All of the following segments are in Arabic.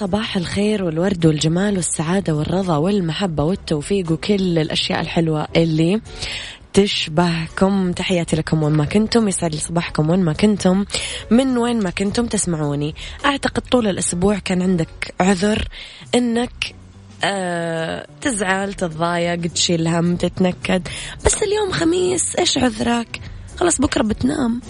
صباح الخير والورد والجمال والسعادة والرضا والمحبة والتوفيق وكل الأشياء الحلوة اللي تشبهكم. تحياتي لكم وين ما كنتم يسعد لي صباحكم وين ما كنتم. من وين ما كنتم تسمعوني. أعتقد طول الأسبوع كان عندك عذر أنك أه تزعل تتضايق تشيل هم تتنكد. بس اليوم خميس إيش عذرك؟ خلاص بكرة بتنام.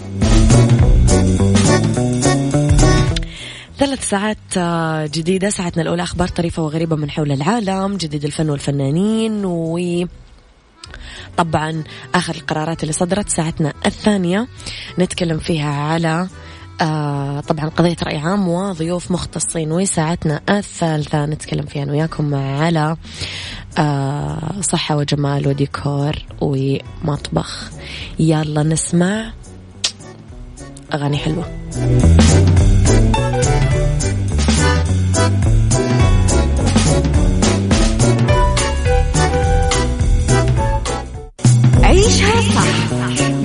ثلاث ساعات آه، جديدة. ساعتنا الأولى أخبار طريفة وغريبة من حول العالم جديد الفن والفنانين و طبعا آخر القرارات اللي صدرت. ساعتنا الثانية نتكلم فيها على آه طبعا قضية رأي عام وضيوف مختصين. وساعتنا الثالثة نتكلم فيها أنا وياكم على آه صحة وجمال وديكور ومطبخ. يلا نسمع أغاني حلوة.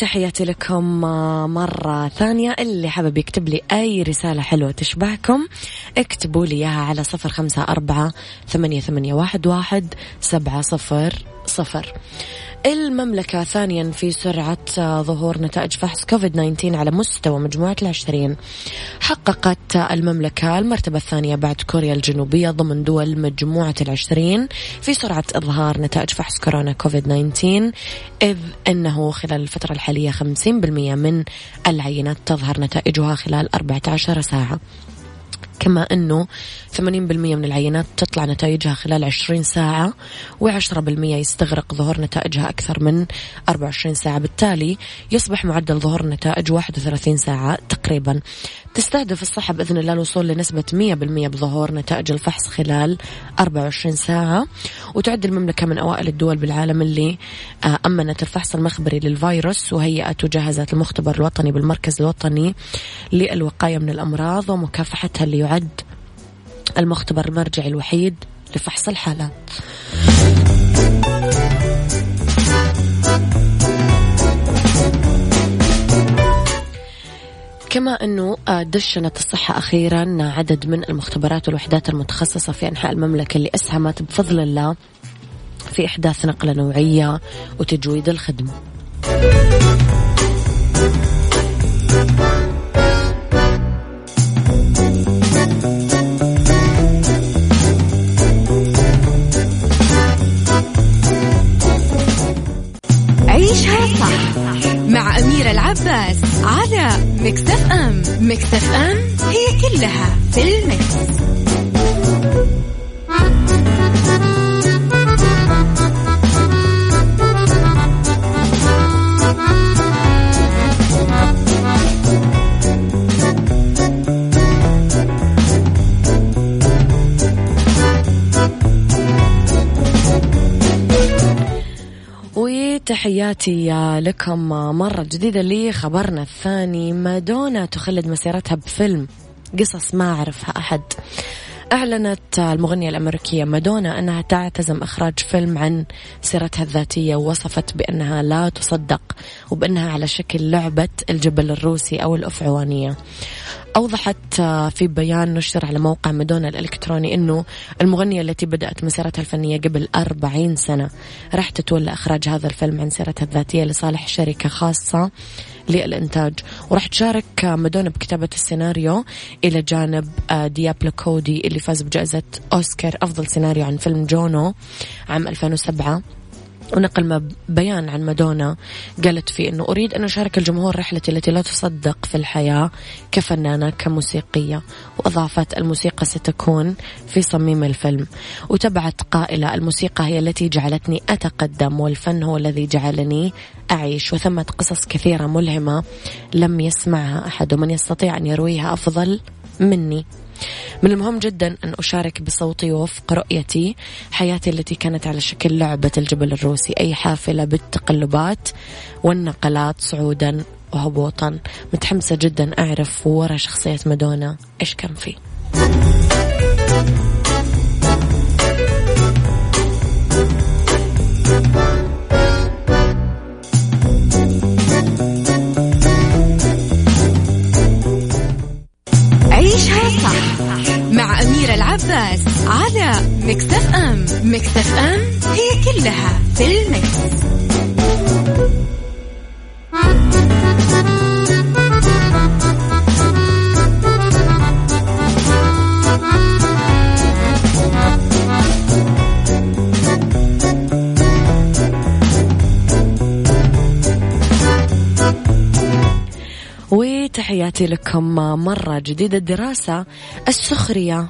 تحياتي لكم مرة ثانية. اللي حابب يكتب لي أي رسالة حلوة تشبهكم اكتبوا لي إياها على صفر خمسة أربعة ثمانية, ثمانية واحد, واحد سبعة صفر صفر. المملكة ثانيا في سرعة ظهور نتائج فحص كوفيد 19 على مستوى مجموعة العشرين. حققت المملكة المرتبة الثانية بعد كوريا الجنوبية ضمن دول مجموعة العشرين في سرعة إظهار نتائج فحص كورونا كوفيد 19 إذ أنه خلال الفترة الحالية 50% من العينات تظهر نتائجها خلال 14 ساعة. كما أنه 80% من العينات تطلع نتائجها خلال 20 ساعة و10% يستغرق ظهور نتائجها أكثر من 24 ساعة. بالتالي يصبح معدل ظهور النتائج 31 ساعة تقريبا. تستهدف الصحة بإذن الله الوصول لنسبة 100% بظهور نتائج الفحص خلال 24 ساعة وتعد المملكة من أوائل الدول بالعالم اللي آه، أمنت الفحص المخبري للفيروس وهيئت وجهزت المختبر الوطني بالمركز الوطني للوقاية من الأمراض ومكافحتها اللي يعد المختبر المرجعي الوحيد لفحص الحالات. كما أنه آه، دشنت الصحة أخيرا عدد من المختبرات والوحدات المتخصصة في أنحاء المملكة اللي أسهمت بفضل الله في إحداث نقلة نوعية وتجويد الخدمة. مع أميرة العباس على مكتف أم مكتف أم هي كلها في المكس. وتحياتي لكم مرة جديدة لي خبرنا الثاني مادونا تخلد مسيرتها بفيلم قصص ما أعرفها أحد. أعلنت المغنية الأمريكية مادونا أنها تعتزم إخراج فيلم عن سيرتها الذاتية ووصفت بأنها لا تصدق وبأنها على شكل لعبة الجبل الروسي أو الأفعوانية. أوضحت في بيان نشر على موقع مادونا الإلكتروني أنه المغنية التي بدأت مسيرتها الفنية قبل أربعين سنة راح تتولى إخراج هذا الفيلم عن سيرتها الذاتية لصالح شركة خاصة للإنتاج. وراح تشارك مادونا بكتابة السيناريو إلى جانب آه، ديابلو كودي اللي فاز بجائزة أوسكار أفضل سيناريو عن فيلم جونو عام 2007 ونقل بيان عن مادونا قالت فيه أنه أريد أن أشارك الجمهور رحلتي التي لا تصدق في الحياة كفنانة كموسيقية وأضافت الموسيقى ستكون في صميم الفيلم. وتبعت قائلة الموسيقى هي التي جعلتني أتقدم والفن هو الذي جعلني أعيش وثمة قصص كثيرة ملهمة لم يسمعها أحد ومن يستطيع أن يرويها أفضل مني. من المهم جدا أن أشارك بصوتي وفق رؤيتي حياتي التي كانت على شكل لعبة الجبل الروسي أي حافلة بالتقلبات والنقلات صعودا وهبوطا. متحمسة جدا أعرف ورا شخصية مادونا إيش كان فيه. مرة جديدة الدراسة السخرية.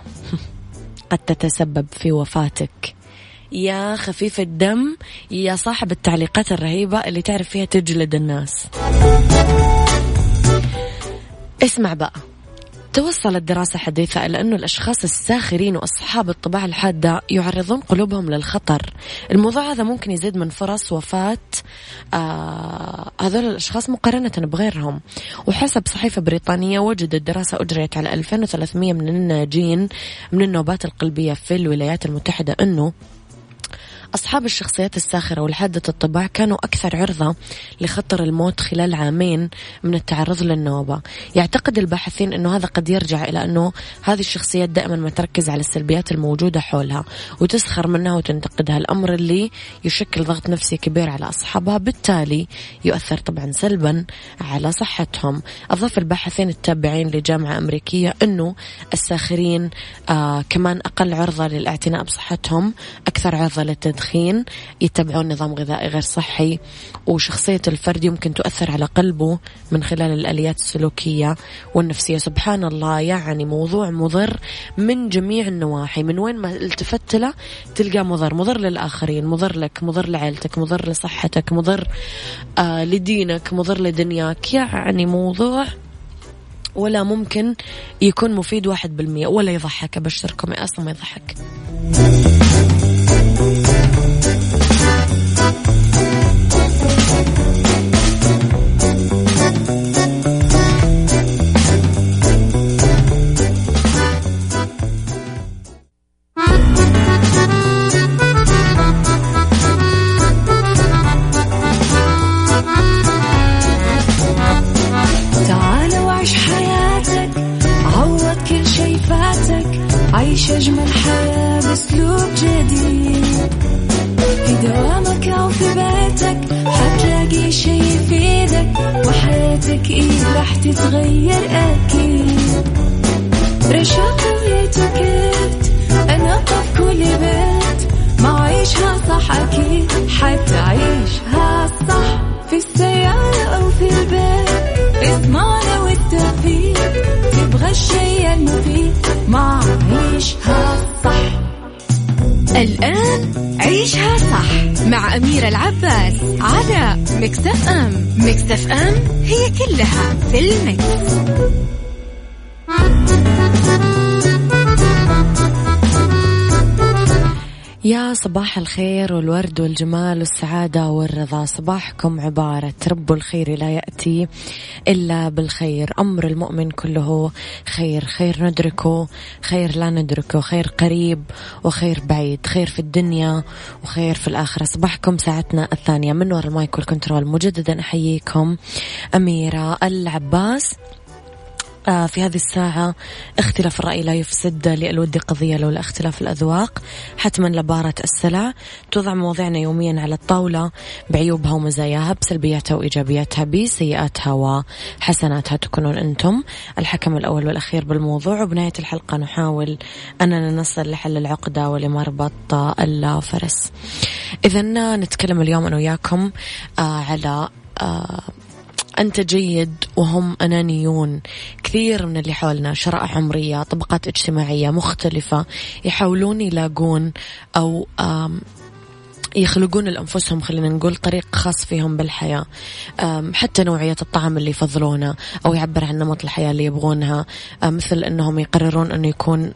قد تتسبب في وفاتك. يا خفيف الدم يا صاحب التعليقات الرهيبة اللي تعرف فيها تجلد الناس. اسمع بقى. توصلت دراسة حديثة إلى أنه الأشخاص الساخرين وأصحاب الطباع الحادة يعرضون قلوبهم للخطر. الموضوع هذا ممكن يزيد من فرص وفاة آه هذول الأشخاص مقارنة بغيرهم. وحسب صحيفة بريطانية وجدت دراسة أجريت على 2300 من الناجين من النوبات القلبية في الولايات المتحدة أنه أصحاب الشخصيات الساخرة والحادة الطباع كانوا أكثر عرضة لخطر الموت خلال عامين من التعرض للنوبة. يعتقد الباحثين أنه هذا قد يرجع إلى أنه هذه الشخصيات دائما ما تركز على السلبيات الموجودة حولها وتسخر منها وتنتقدها. الأمر اللي يشكل ضغط نفسي كبير على أصحابها بالتالي يؤثر طبعا سلبا على صحتهم. أضاف الباحثين التابعين لجامعة أمريكية أنه الساخرين آه كمان أقل عرضة للاعتناء بصحتهم أكثر عرضة للتدخين. التدخين يتبعون نظام غذائي غير صحي وشخصية الفرد يمكن تؤثر على قلبه من خلال الآليات السلوكية والنفسية. سبحان الله يعني موضوع مضر من جميع النواحي من وين ما التفت له تلقى مضر. مضر للآخرين مضر لك مضر لعيلتك مضر لصحتك مضر آه لدينك مضر لدنياك. يعني موضوع ولا ممكن يكون مفيد واحد بالمية ولا يضحك. أبشركم أصلا ما يضحك. هي كلها في ال Mix. يا صباح الخير والورد والجمال والسعادة والرضا. صباحكم عبارة. رب الخير لا يأتي إلا بالخير. أمر المؤمن كله خير. خير ندركه خير لا ندركه. خير قريب وخير بعيد. خير في الدنيا وخير في الآخرة. صباحكم ساعتنا الثانية. من وراء ال mic وال control مجددا أحييكم. أميرة العباس. في هذه الساعة اختلاف الرأي لا يفسد للود قضية لولا اختلاف الأذواق. حتما لبارة السلع. توضع مواضيعنا يوميا على الطاولة بعيوبها ومزاياها بسلبياتها وإيجابياتها بسيئاتها وحسناتها تكونون أنتم الحكم الأول والأخير بالموضوع. وبنهاية الحلقة نحاول أننا نصل لحل العقدة ولمربط الفرس إذا نتكلم اليوم أنا وياكم آه، على آه أنت جيد وهم أنانيون. كثير من اللي حولنا شرائح عمرية طبقات اجتماعية مختلفة يحاولون يلاقون أو يخلقون لأنفسهم خلينا نقول طريق خاص فيهم بالحياة. حتى نوعية الطعام اللي يفضلونه أو يعبر عن نمط الحياة اللي يبغونها. مثل أنهم يقررون أنه يكون آه،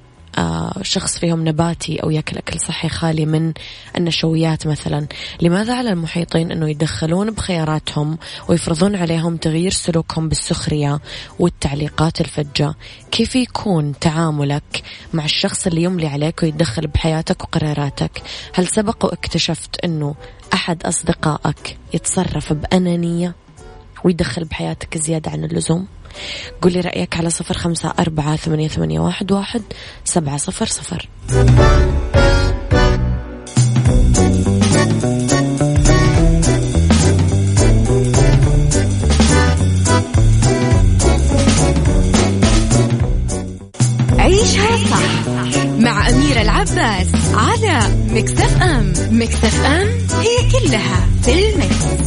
شخص فيهم نباتي أو يأكل أكل صحي خالي من النشويات مثلا. لماذا على المحيطين أنه يدخلون بخياراتهم ويفرضون عليهم تغيير سلوكهم بالسخرية والتعليقات الفجة؟ كيف يكون تعاملك مع الشخص اللي يملي عليك ويتدخل بحياتك وقراراتك؟ هل سبق واكتشفت أنه أحد أصدقائك يتصرف بأنانية ويدخل بحياتك زيادة عن اللزوم؟ قولي رأيك على صفر خمسة أربعة ثمانية, ثمانية واحد, واحد سبعة صفر صفر عيشها صح مع أميرة العباس على مكتف أم مكتف أم هي كلها في المكس.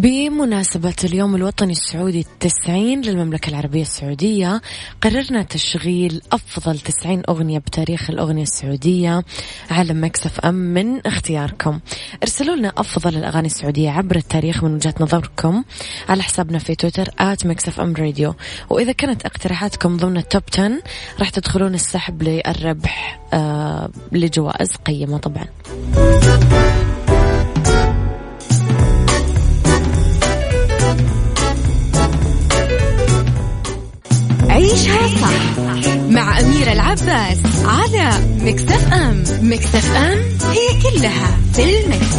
بمناسبة اليوم الوطني السعودي التسعين للمملكة العربية السعودية قررنا تشغيل أفضل تسعين أغنية بتاريخ الأغنية السعودية على Mix FM من اختياركم. ارسلوا لنا أفضل الأغاني السعودية عبر التاريخ من وجهة نظركم على حسابنا في تويتر at Mix FM Radio وإذا كانت اقتراحاتكم ضمن ال top 10 راح تدخلون السحب للربح آه لجوائز قيمة طبعا. عيشها صح مع أميرة العباس على مكتف أم مكتف أم هي كلها في المكس.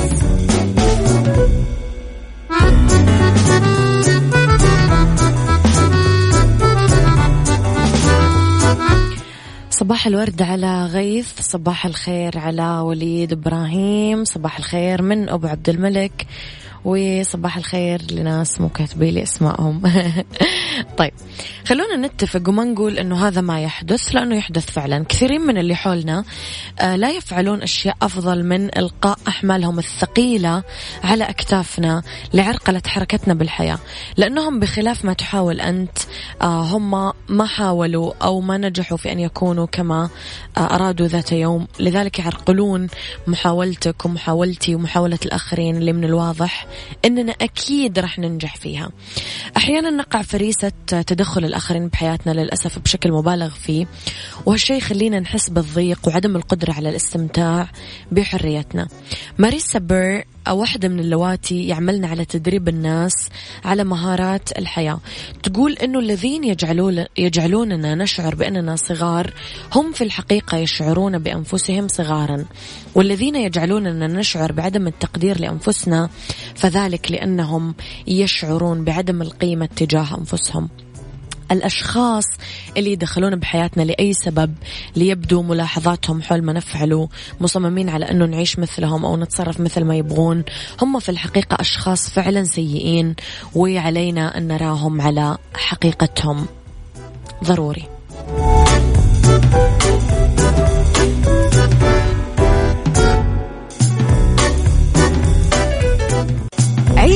صباح الورد على غيث صباح الخير على وليد إبراهيم صباح الخير من أبو عبد الملك وصباح الخير لناس مو كاتبين لي اسمائهم. طيب خلونا نتفق وما نقول إنه هذا ما يحدث لأنه يحدث فعلا. كثيرين من اللي حولنا آه، لا يفعلون أشياء أفضل من إلقاء أحمالهم الثقيلة على أكتافنا لعرقلة حركتنا بالحياة. لأنهم بخلاف ما تحاول أنت آه، هم ما حاولوا أو ما نجحوا في أن يكونوا كما آه، أرادوا ذات يوم. لذلك يعرقلون محاولتك ومحاولتي ومحاولة الآخرين اللي من الواضح. إننا أكيد راح ننجح فيها. أحيانا نقع فريسه تدخل الآخرين بحياتنا للأسف بشكل مبالغ فيه وهالشيء يخلينا نحس بالضيق وعدم القدرة على الاستمتاع بحريتنا. ماريسا بير واحدة من اللواتي يعملن على تدريب الناس على مهارات الحياة. تقول أنه الذين يجعلون يجعلوننا نشعر بأننا صغار هم في الحقيقة يشعرون بأنفسهم صغارا. والذين يجعلوننا نشعر بعدم التقدير لأنفسنا فذلك لأنهم يشعرون بعدم القيمة تجاه أنفسهم. الأشخاص اللي يدخلون بحياتنا لأي سبب ليبدو ملاحظاتهم حول ما نفعله مصممين على أنه نعيش مثلهم أو نتصرف مثل ما يبغون. هم في الحقيقة أشخاص فعلا سيئين وعلينا أن نراهم على حقيقتهم. ضروري.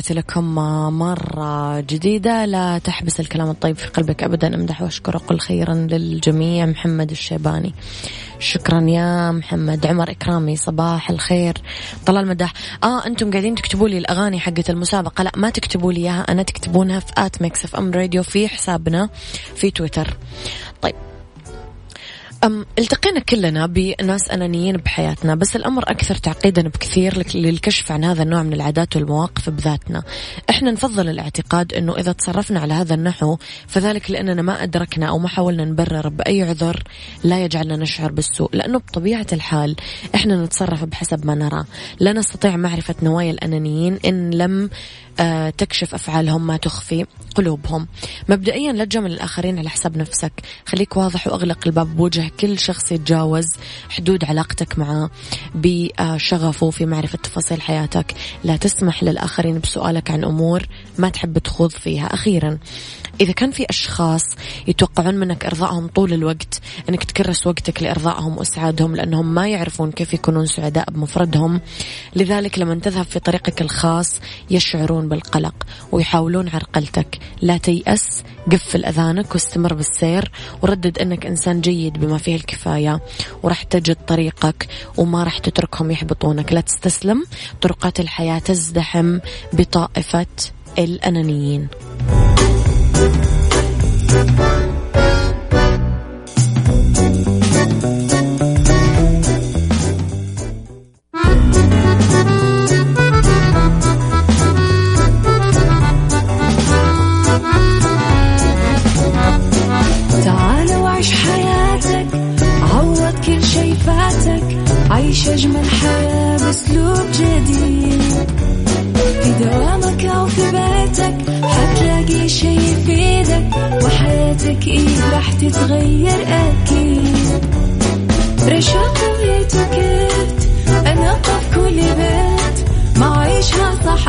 وتحياتي لكم مرة جديدة. لا تحبس الكلام الطيب في قلبك أبدا. أمدح وأشكر وقل خيرا للجميع. محمد الشيباني. شكرا يا محمد. عمر إكرامي صباح الخير. طلال مداح آه أنتم قاعدين تكتبوا لي الأغاني حقة المسابقة. لا ما تكتبوا لي إياها. أنا تكتبونها في at Mix FM Radio في حسابنا في تويتر. طيب. أم التقينا كلنا بناس أنانيين بحياتنا بس الأمر أكثر تعقيدا بكثير للكشف عن هذا النوع من العادات والمواقف بذاتنا. إحنا نفضل الاعتقاد أنه إذا تصرفنا على هذا النحو فذلك لأننا ما أدركنا أو ما حاولنا نبرر بأي عذر لا يجعلنا نشعر بالسوء. لأنه بطبيعة الحال إحنا نتصرف بحسب ما نرى. لا نستطيع معرفة نوايا الأنانيين إن لم تكشف أفعالهم ما تخفي قلوبهم. مبدئيا لا تجامل الآخرين على حساب نفسك. خليك واضح وأغلق الباب بوجه كل شخص يتجاوز حدود علاقتك معه. بشغفه في معرفة تفاصيل حياتك. لا تسمح للآخرين بسؤالك عن أمور ما تحب تخوض فيها. أخيرا إذا كان في أشخاص يتوقعون منك إرضائهم طول الوقت أنك تكرس وقتك لإرضائهم وإسعادهم لأنهم ما يعرفون كيف يكونون سعداء بمفردهم لذلك لما تذهب في طريقك الخاص يشعرون بالقلق ويحاولون عرقلتك لا تيأس قفل أذانك واستمر بالسير وردد أنك إنسان جيد بما فيه الكفاية وراح تجد طريقك وما راح تتركهم يحبطونك. لا تستسلم طرقات الحياة تزدحم بطائفة الأنانيين. تتغير أكيد. رشاق ويتوكيت أنا في كل بيت. ما عيشها صح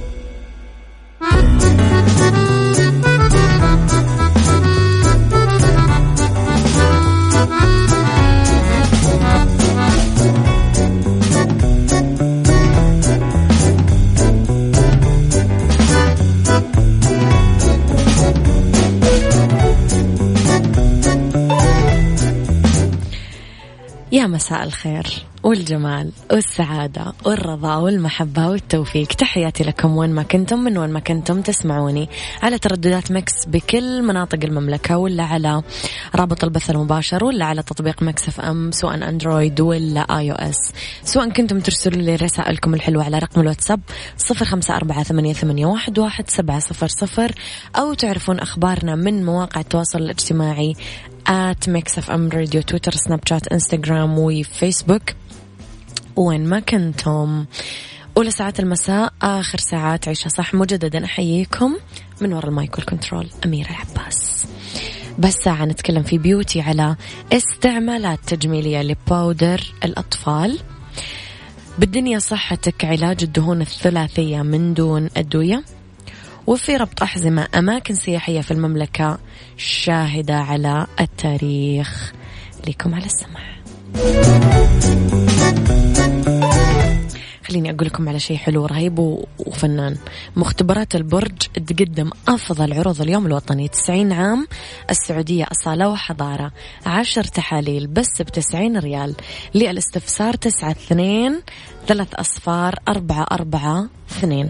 مساء الخير والجمال والسعادة والرضا والمحبة والتوفيق. تحياتي لكم وين ما كنتم من وين ما كنتم تسمعوني على ترددات Mix بكل مناطق المملكة ولا على رابط البث المباشر ولا على تطبيق Mix FM سواء Android ولا iOS. سواء كنتم ترسلوا لي رسائلكم الحلوة على رقم الواتساب صفر خمسة أربعة ثمانية, واحد سبعة صفر صفر أو تعرفون أخبارنا من مواقع التواصل الاجتماعي at Mix FM Radio تويتر سناب شات انستغرام وفيسبوك وين ما كنتم. أولى ساعات المساء آخر ساعات عيشها صح مجددا. أحييكم من وراء ال mic وال control أميرة العباس. بس ساعة نتكلم في beauty على استعمالات تجميلية ل powder الأطفال. بالدنيا صحتك علاج الدهون الثلاثية من دون أدوية. وفي ربط أحزمة أماكن سياحية في المملكة شاهدة على التاريخ. لكم على السمع خليني أقول لكم على شيء حلو رهيب وفنان. مختبرات البرج تقدم أفضل عروض اليوم الوطني. 90 عام السعودية أصالة وحضارة. عشر تحاليل بس بتسعين ريال. للاستفسار تسعة اثنين ثلاث أصفار أربعة أربعة اثنين.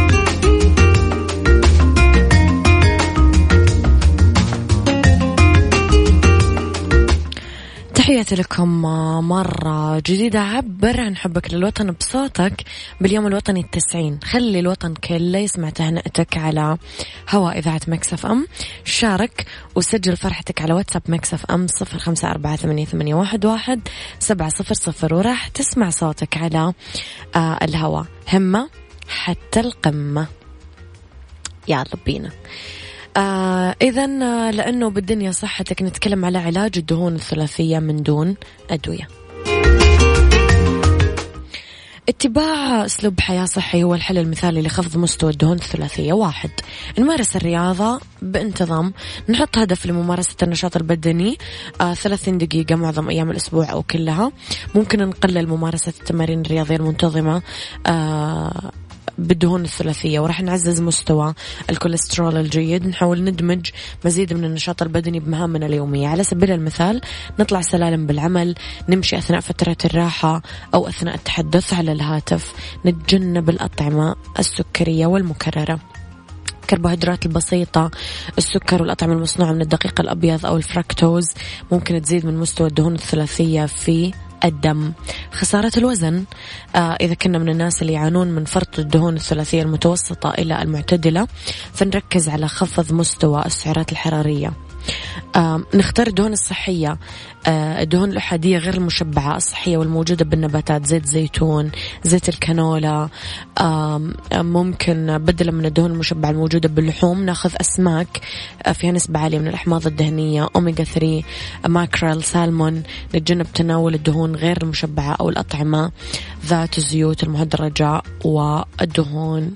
تحياتي لكم مرة جديدة. عبر عن حبك للوطن بصوتك باليوم الوطني التسعين. خلي الوطن كله يسمع تهنئتك على هواء إذاعة Mix FM. شارك وسجل فرحتك على واتساب Mix FM صفر خمسة أربعة ثمانية, واحد, سبعة صفر صفر. وراح تسمع صوتك على الهواء همة حتى القمة. يلا بينا آه إذا آه، لأنه بالدنيا صحتك نتكلم على علاج الدهون الثلاثية من دون أدوية. اتباع أسلوب حياة صحي هو الحل المثالي لخفض مستوى الدهون الثلاثية. واحد نمارس الرياضة بانتظام. نحط هدف لممارسة النشاط البدني آه 30 دقيقة معظم أيام الأسبوع أو كلها. ممكن نقلل ممارسة التمارين الرياضية المنتظمة آه بالدهون الثلاثية وراح نعزز مستوى الكوليسترول الجيد. نحاول ندمج مزيد من النشاط البدني بمهامنا اليومية. على سبيل المثال نطلع سلالم بالعمل نمشي أثناء فترة الراحة أو أثناء التحدث على الهاتف نتجنب الأطعمة السكرية والمكررة. الكربوهيدرات البسيطة السكر والأطعمة المصنوعة من الدقيق الأبيض أو الفركتوز ممكن تزيد من مستوى الدهون الثلاثية في الدم. خسارة الوزن. آه إذا كنا من الناس اللي يعانون من فرط الدهون الثلاثية المتوسطة إلى المعتدلة فنركز على خفض مستوى السعرات الحرارية. نختار الدهون الصحية. آه الدهون الأحادية غير المشبعة الصحية والموجودة بالنباتات زيت زيتون زيت الكانولا. ممكن بدلا من الدهون المشبعة الموجودة باللحوم ناخذ أسماك آه فيها نسبة عالية من الأحماض الدهنية أوميجا 3 ماكريل سالمون. نتجنب تناول الدهون غير المشبعة أو الأطعمة ذات الزيوت المهدرجة والدهون.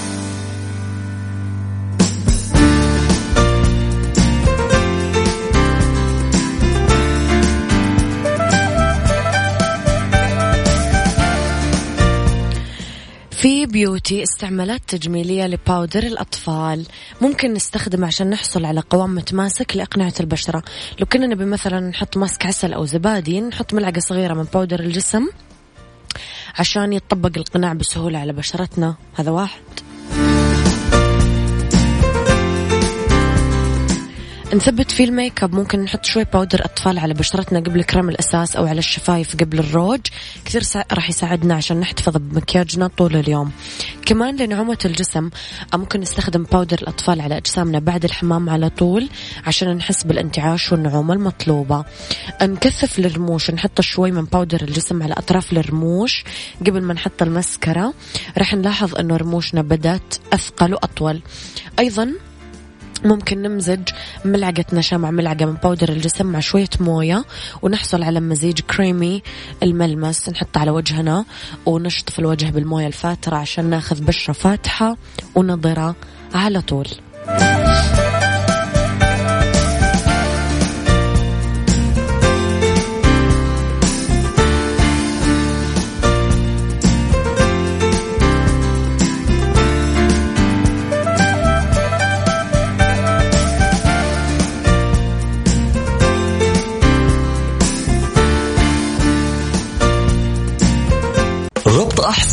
beauty استعمالات تجميلية ل powder الأطفال. ممكن نستخدمه عشان نحصل على قوام متماسك لأقنعة البشرة. لو كنا نبي مثلا نحط mask عسل أو زبادي نحط ملعقة صغيرة من powder الجسم عشان يتطبق القناع بسهولة على بشرتنا. هذا واحد. نثبت فيه ال make up ممكن نحط شوي powder أطفال على بشرتنا قبل كريم الأساس أو على الشفايف قبل الروج. كثير سا... راح يساعدنا عشان نحتفظ بمكياجنا طول اليوم. كمان لنعومة الجسم ممكن نستخدم powder الأطفال على أجسامنا بعد الحمام على طول عشان نحس بالانتعاش والنعومة المطلوبة. نكثف الرموش نحط شوي من powder الجسم على أطراف الرموش قبل ما نحط المسكرة. راح نلاحظ إنه رموشنا بدأت أثقل وأطول. أيضا ممكن نمزج ملعقة نشا مع ملعقة من powder الجسم مع شوية موية ونحصل على مزيج كريمي الملمس نحطه على وجهنا ونشطف الوجه بالموية الفاترة عشان ناخذ بشرة فاتحة ونضرة على طول.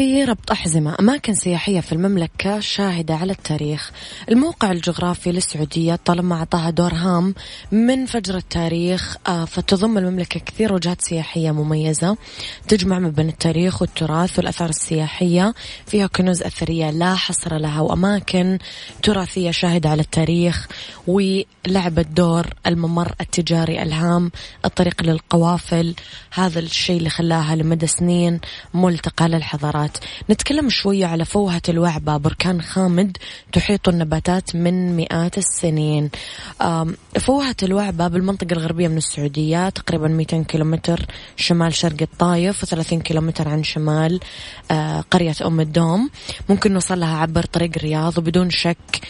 في ربط أحزمة أماكن سياحية في المملكة شاهدة على التاريخ. الموقع الجغرافي للسعودية طالما أعطاها دور هام من فجر التاريخ آه، فتضم المملكة كثير وجهات سياحية مميزة. تجمع ما بين التاريخ والتراث والأثار السياحية. فيها كنوز أثرية لا حصر لها وأماكن تراثية شاهدة على التاريخ. ولعبت دور الممر التجاري الهام الطريق للقوافل. هذا الشيء اللي خلاها لمدى سنين ملتقى للحضارات. النباتات. نتكلم شوية على فوهة الوعبة. بركان خامد تحيط النباتات من مئات السنين. فوهة الوعبة بالمنطقة الغربية من السعودية تقريبا 200 كيلومتر شمال شرق الطايف و30 كيلومتر عن شمال آه، قرية أم الدوم. ممكن نوصل لها عبر طريق الرياض وبدون شك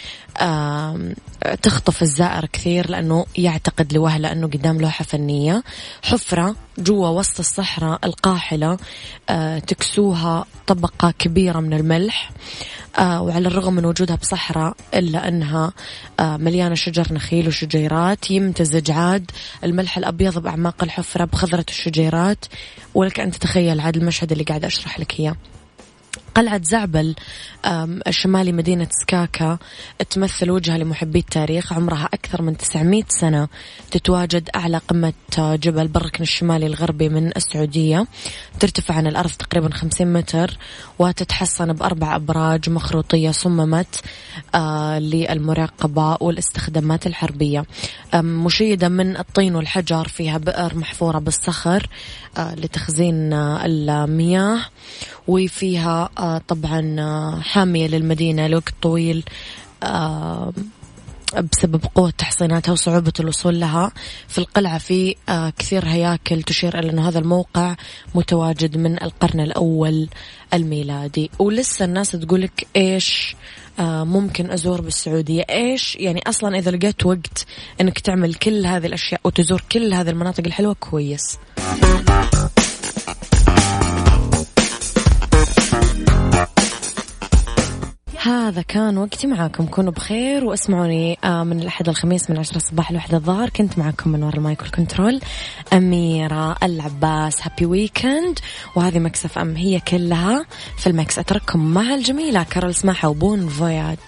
تخطف الزائر كثير لأنه يعتقد لوهلة أنه قدام لوحة فنية. حفرة جوا وسط الصحراء القاحلة آه، تكسوها طبقة كبيرة من الملح آه، وعلى الرغم من وجودها بصحراء إلا أنها آه، مليانة شجر نخيل وشجيرات يمتزج عاد. الملح الأبيض بأعماق الحفرة بخضرة الشجيرات. ولك أن تتخيل عاد المشهد اللي قاعد أشرح لك إياه. قلعة زعبل الشمالي مدينة سكاكا تمثل وجهة لمحبي التاريخ عمرها أكثر من 900 سنة تتواجد أعلى قمة جبل بالركن الشمالي الغربي من السعودية. ترتفع عن الأرض تقريبا 50 متر وتتحصن بأربع أبراج مخروطية صممت آه، للمراقبة والاستخدامات الحربية. مشيدة من الطين والحجر فيها بئر محفورة بالصخر آه، لتخزين آه، المياه. وفيها آه، طبعا حامية للمدينة لوقت طويل بسبب قوة تحصيناتها وصعوبة الوصول لها. في القلعة في كثير هياكل تشير إلى أنه هذا الموقع متواجد من القرن الأول الميلادي. ولسه الناس تقولك إيش ممكن أزور بالسعودية. إيش؟ يعني أصلا إذا لقيت وقت أنك تعمل كل هذه الأشياء وتزور كل هذه المناطق الحلوة كويس. هذا كان وقتي معاكم. كونوا بخير واسمعوني آه، من الأحد الخميس من عشرة الصباح لوحدة الظهر. كنت معكم من وراء المايك وال control. أميرة العباس happy weekend وهذه Mix FM هي كلها في المكس. أترككم مع الجميلة كارل سماحة وبون فوياج.